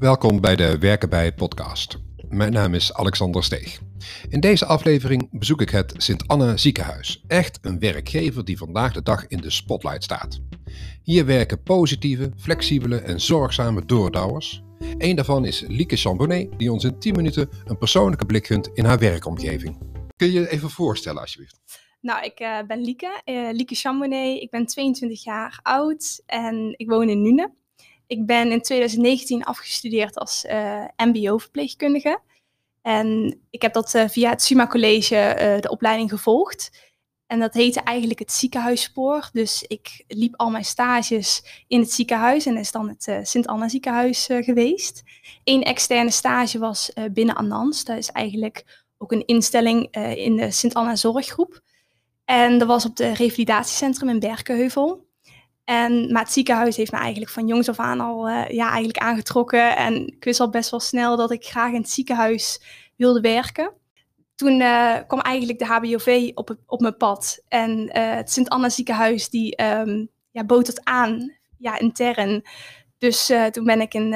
welkom bij de Werken bij podcast. Mijn naam is Alexander Steeg. In deze aflevering bezoek ik het Sint-Anna ziekenhuis. Echt een werkgever die vandaag de dag in de spotlight staat. Hier werken positieve, flexibele en zorgzame doordouwers. Eén daarvan is Lieke Chambonnet, die ons in 10 minuten een persoonlijke blik gunt in haar werkomgeving. Kun je je even voorstellen alsjeblieft? Nou, ik uh, ben Lieke, uh, Lieke Chambonnet. Ik ben 22 jaar oud en ik woon in Nune. Ik ben in 2019 afgestudeerd als uh, MBO-verpleegkundige. En ik heb dat via het SUMA College de opleiding gevolgd. En dat heette eigenlijk het ziekenhuisspoor. Dus ik liep al mijn stages in het ziekenhuis en is dan het Sint-Anna ziekenhuis geweest. Eén externe stage was binnen Anans. Dat is eigenlijk ook een instelling in de Sint-Anna zorggroep. En dat was op het revalidatiecentrum in Berkenheuvel. En, maar het ziekenhuis heeft me eigenlijk van jongs af aan al uh, ja, eigenlijk aangetrokken. En ik wist al best wel snel dat ik graag in het ziekenhuis wilde werken. Toen uh, kwam eigenlijk de HBOV op, op mijn pad. En uh, het Sint-Anna ziekenhuis die um, ja, bood het aan, ja, intern. Dus toen ben ik in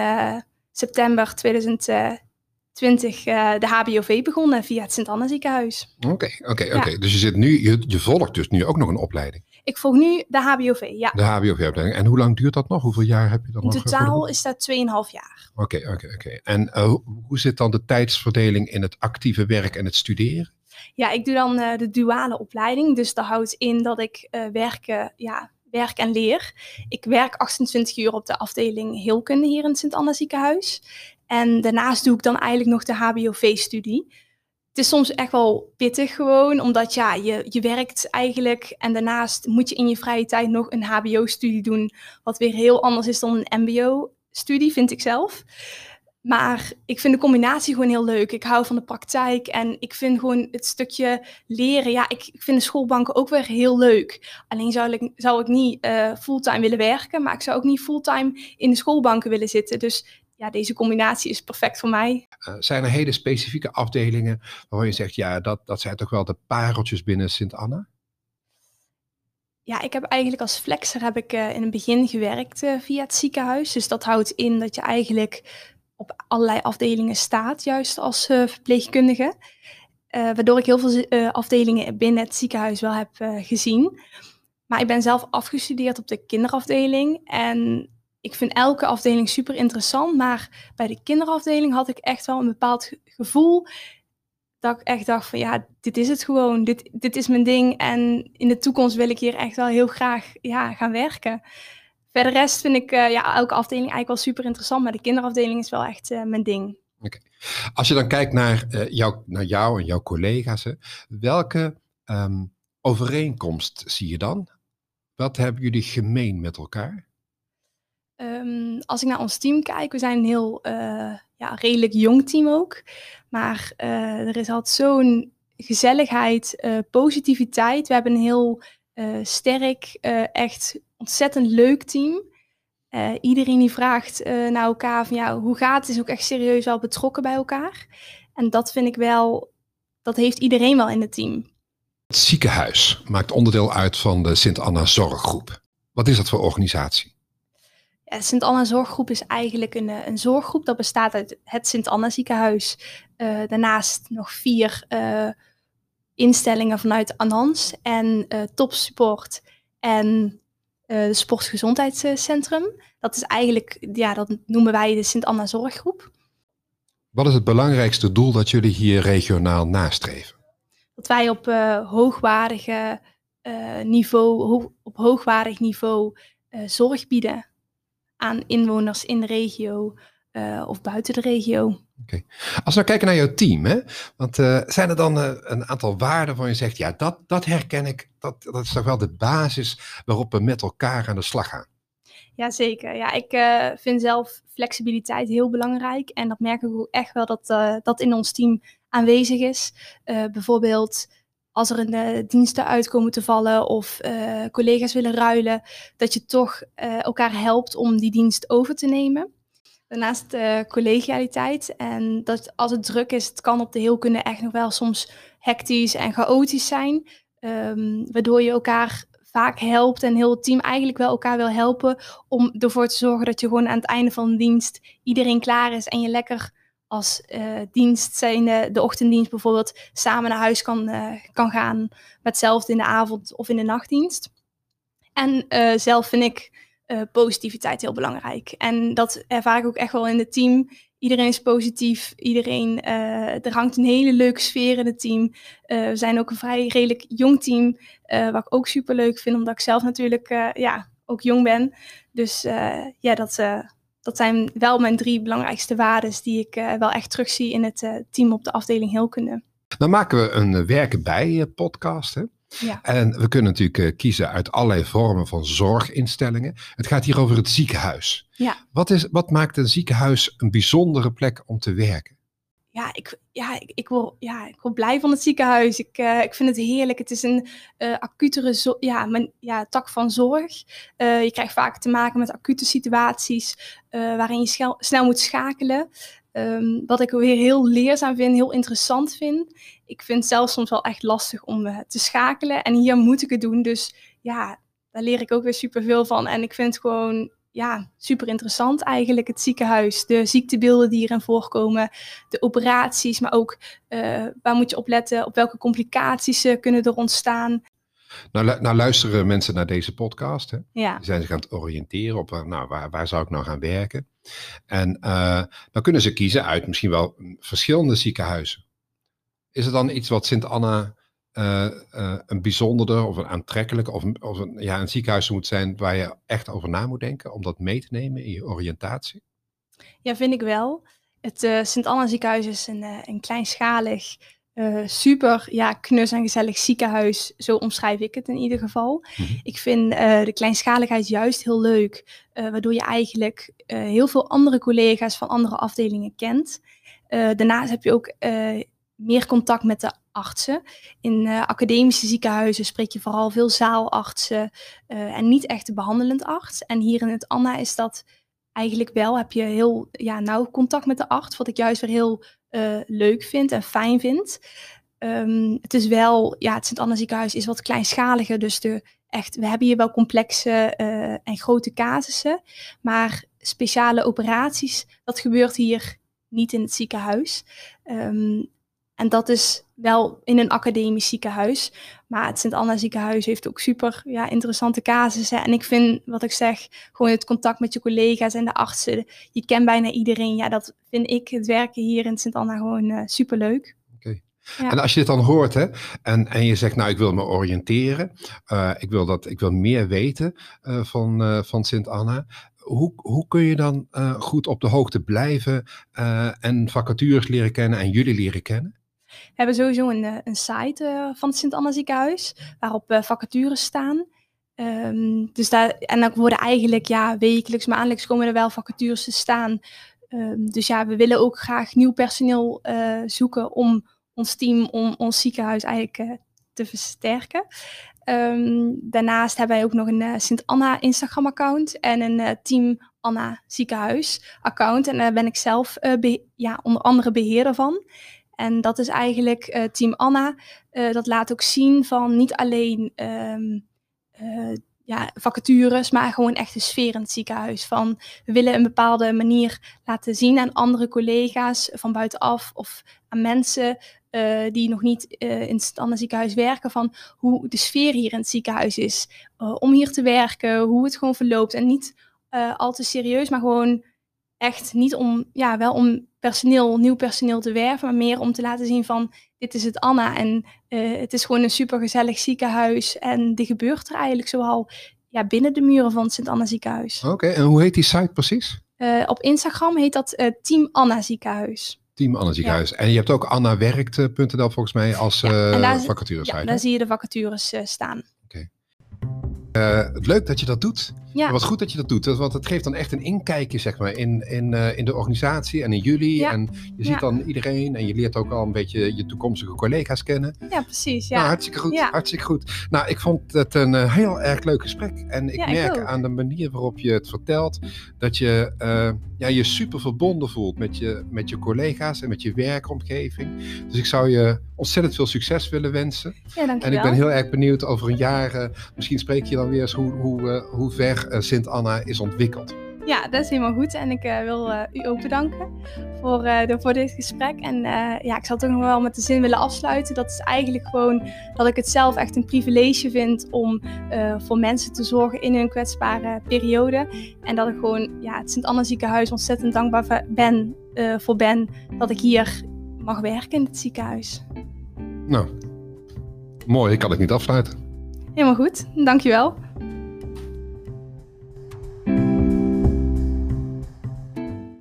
september 2000, 20 uh, de HBOV begonnen via het Sint-Anna ziekenhuis. Oké, oké, oké. Dus je, zit nu, je, je volgt dus nu ook nog een opleiding? Ik volg nu de HBOV, ja. De HBOV-opleiding. En hoe lang duurt dat nog? Hoeveel jaar heb je dan In nog? In totaal is dat 2,5 jaar. Oké, oké, oké. En uh, hoe zit dan de tijdsverdeling in het actieve werk en het studeren? Ja, ik doe dan uh, de duale opleiding. Dus dat houdt in dat ik uh, werken, ja, werk en leer. Ik werk 28 uur op de afdeling heelkunde hier in het Sint-Anna ziekenhuis. En daarnaast doe ik dan eigenlijk nog de HBOV-studie. Het is soms echt wel pittig gewoon, omdat ja, je, je werkt eigenlijk en daarnaast moet je in je vrije tijd nog een HBO-studie doen, wat weer heel anders is dan een MBO-studie, vind ik zelf. Maar ik vind de combinatie gewoon heel leuk. Ik hou van de praktijk en ik vind gewoon het stukje leren. Ja, ik, ik vind de schoolbanken ook weer heel leuk. Alleen zou ik, zou ik niet uh, fulltime willen werken, maar ik zou ook niet fulltime in de schoolbanken willen zitten. Dus ja, deze combinatie is perfect voor mij. Uh, zijn er hele specifieke afdelingen waarvan je zegt, ja, dat, dat zijn toch wel de pareltjes binnen Sint-Anna? Ja, ik heb eigenlijk als flexer heb ik uh, in het begin gewerkt uh, via het ziekenhuis. Dus dat houdt in dat je eigenlijk op allerlei afdelingen staat, juist als verpleegkundige. waardoor ik heel veel afdelingen binnen het ziekenhuis wel heb gezien. Maar ik ben zelf afgestudeerd op de kinderafdeling. En ik vind elke afdeling super interessant, maar bij de kinderafdeling had ik echt wel een bepaald gevoel dat ik echt dacht van ja, dit is het gewoon, dit, dit is mijn ding en in de toekomst wil ik hier echt wel heel graag ja, gaan werken. Verder rest vind ik uh, ja, elke afdeling eigenlijk wel super interessant, maar de kinderafdeling is wel echt uh, mijn ding. Als je dan kijkt naar, uh, jou, naar jou en jouw collega's, welke um, overeenkomst zie je dan? Wat hebben jullie gemeen met elkaar? Um, als ik naar ons team kijk, we zijn een heel uh, ja, redelijk jong team ook. Maar uh, er is altijd zo'n gezelligheid, uh, positiviteit. We hebben een heel sterk, echt ontzettend leuk team. iedereen die vraagt naar elkaar van ja, hoe gaat het, is ook echt serieus wel betrokken bij elkaar. En dat vind ik wel, dat heeft iedereen wel in het team. Het ziekenhuis maakt onderdeel uit van de Sint-Anna Zorggroep. Wat is dat voor organisatie? Ja, Sint-Anna Zorggroep is eigenlijk een, een zorggroep dat bestaat uit het Sint-Anna ziekenhuis. Uh, daarnaast nog vier uh, instellingen vanuit Anans en uh, Topsupport en het Sportgezondheidscentrum. Dat is eigenlijk, ja, dat noemen wij de Sint-Anna Zorggroep. Wat is het belangrijkste doel dat jullie hier regionaal nastreven? Dat wij op hoogwaardige niveau, ho op hoogwaardig niveau zorg bieden aan inwoners in de regio uh, of buiten de regio. Oké. Okay. Als we nou kijken naar jouw team, hè? want uh, zijn er dan uh, een aantal waarden waarvan je zegt, ja, dat, dat herken ik, dat, dat is toch wel de basis waarop we met elkaar aan de slag gaan? Jazeker. Ja, ik vind zelf flexibiliteit heel belangrijk en dat merk ik ook echt wel dat dat in ons team aanwezig is. bijvoorbeeld als er een uh, diensten uitkomen te vallen of uh, collega's willen ruilen, dat je toch uh, elkaar helpt om die dienst over te nemen. Daarnaast collegialiteit en dat als het druk is, het kan op de heelkunde echt nog wel soms hectisch en chaotisch zijn, um, waardoor je elkaar vaak helpt en heel het team eigenlijk wel elkaar wil helpen om ervoor te zorgen dat je gewoon aan het einde van de dienst iedereen klaar is en je lekker als uh, dienst zijnde, de ochtenddienst bijvoorbeeld, samen naar huis kan, uh, kan gaan. Met hetzelfde in de avond of in de nachtdienst. En uh, zelf vind ik positiviteit heel belangrijk. En dat ervaar ik ook echt wel in het team. Iedereen is positief. Iedereen, er hangt een hele leuke sfeer in het team. we zijn ook een vrij redelijk jong team. wat ik ook super leuk vind, omdat ik zelf natuurlijk ja, ook jong ben. Dus ja, dat dat zijn wel mijn drie belangrijkste waarden die ik uh, wel echt terugzie in het uh, team op de afdeling heelkunde. Dan maken we een uh, werken bij podcast. Hè? Ja. En we kunnen natuurlijk kiezen uit allerlei vormen van zorginstellingen. Het gaat hier over het ziekenhuis. Ja. Wat, is, wat maakt een ziekenhuis een bijzondere plek om te werken? Ja, ik, ja, ik, ik, word, ja, ik word blij van het ziekenhuis. Ik, uh, ik vind het heerlijk. Het is een uh, acutere ja, mijn, ja, tak van zorg. Uh, je krijgt vaak te maken met acute situaties waarin je snel moet schakelen. Um, wat ik weer heel leerzaam vind, heel interessant vind. Ik vind het zelfs soms wel echt lastig om te schakelen. En hier moet ik het doen. Dus ja, daar leer ik ook weer superveel van. En ik vind het gewoon ja, super interessant eigenlijk, het ziekenhuis. De ziektebeelden die erin voorkomen, de operaties, maar ook uh, waar moet je op letten, op welke complicaties uh, kunnen er ontstaan. Nou, nou, luisteren mensen naar deze podcast. Hè? Ja. Die zijn zich aan het oriënteren op nou, waar, waar zou ik nou gaan werken. En uh, dan kunnen ze kiezen uit misschien wel verschillende ziekenhuizen. Is er dan iets wat Sint-Anna uh, uh, een bijzondere of een aantrekkelijke of, of een, ja, een ziekenhuis moet zijn waar je echt over na moet denken om dat mee te nemen in je oriëntatie? Ja, vind ik wel. Het uh, Sint-Anna ziekenhuis is een, een kleinschalig, super ja, knus en gezellig ziekenhuis. Zo omschrijf ik het in ieder geval. Mm -hmm. Ik vind de kleinschaligheid juist heel leuk, waardoor je eigenlijk heel veel andere collega's van andere afdelingen kent. daarnaast heb je ook meer contact met de artsen. In uh, academische ziekenhuizen spreek je vooral veel zaalartsen uh, en niet echt de behandelend arts. En hier in het Anna is dat eigenlijk wel, heb je heel ja, nauw contact met de arts, wat ik juist weer heel uh, leuk vind en fijn vind. Um, het is wel, ja, het Sint-Anna ziekenhuis is wat kleinschaliger, dus de, echt, we hebben hier wel complexe en grote casussen, maar speciale operaties, dat gebeurt hier niet in het ziekenhuis. Um, en dat is wel in een academisch ziekenhuis. Maar het Sint-Anna ziekenhuis heeft ook super ja, interessante casussen. En ik vind, wat ik zeg, gewoon het contact met je collega's en de artsen. Je kent bijna iedereen. Ja, dat vind ik het werken hier in Sint-Anna gewoon uh, super leuk. Ja. En als je het dan hoort hè, en, en je zegt, nou ik wil me oriënteren, uh, ik, wil dat, ik wil meer weten uh, van, van Sint-Anna. Hoe, hoe kun je dan goed op de hoogte blijven en vacatures leren kennen en jullie leren kennen? We hebben sowieso een, eh, een site uh, van het Sint-Anna ziekenhuis, waarop uh, vacatures staan. Um, dus daar, en dan worden eigenlijk ja, wekelijks, maandelijks komen er wel vacatures te staan. Um, dus ja, we willen ook graag nieuw personeel zoeken om ons team, om ons ziekenhuis eigenlijk te versterken. Um, daarnaast hebben wij ook nog een Sint-Anna Instagram-account en een Team Anna ziekenhuis-account. En daar ben ik zelf ja, onder andere beheerder van. En dat is eigenlijk uh, Team Anna. Uh, dat laat ook zien van niet alleen um, uh, ja, vacatures, maar gewoon echt de sfeer in het ziekenhuis. Van we willen een bepaalde manier laten zien aan andere collega's van buitenaf of aan mensen die nog niet in het Anna ziekenhuis werken. Van hoe de sfeer hier in het ziekenhuis is. om hier te werken, hoe het gewoon verloopt. En niet al te serieus, maar gewoon echt niet om, ja, wel om personeel, nieuw personeel te werven, maar meer om te laten zien van dit is het Anna en uh, het is gewoon een supergezellig ziekenhuis en er gebeurt er eigenlijk zoal ja, binnen de muren van het Sint-Anna ziekenhuis. Oké, en hoe heet die site precies? Uh, op Instagram heet dat uh, Team Anna ziekenhuis. Team Anna ziekenhuis. Ja. En je hebt ook annawerkt.nl volgens mij als ja, daar, vacatures Ja, daar zie je de vacatures staan. Oké. Okay. Leuk dat je dat doet. Ja. wat goed dat je dat doet, want het geeft dan echt een inkijkje zeg maar, in, in, uh, in de organisatie en in jullie. Ja. En je ziet dan iedereen en je leert ook al een beetje je toekomstige collega's kennen. Ja, precies. Ja. Nou, hartstikke goed, hartstikke goed. Nou, ik vond het een eh, heel erg leuk gesprek. En ik merk aan de manier waarop je het vertelt, dat je eh, ja, je super verbonden voelt met je, met je collega's en met je werkomgeving. Dus ik zou je ontzettend veel succes willen wensen. Ja, En dankjewel. ik ben heel erg benieuwd over een jaar, eh, misschien spreek je dan weer eens hoe, hoe, eh, hoe ver eh, Sint-Anna is ontwikkeld. Ja, dat is helemaal goed. En ik eh, wil eh, u ook bedanken voor, de- voor dit gesprek. En ja, ik zal toch nog wel met de zin willen afsluiten. Dat is eigenlijk gewoon dat ik het zelf echt een privilege vind om voor mensen te zorgen in hun kwetsbare periode. En dat ik gewoon ja, het Sint-Anna ziekenhuis ontzettend dankbaar ben, voor ben dat ik hier mag werken in het ziekenhuis. Nou, mooi, ik kan het niet afsluiten. Helemaal goed, dankjewel.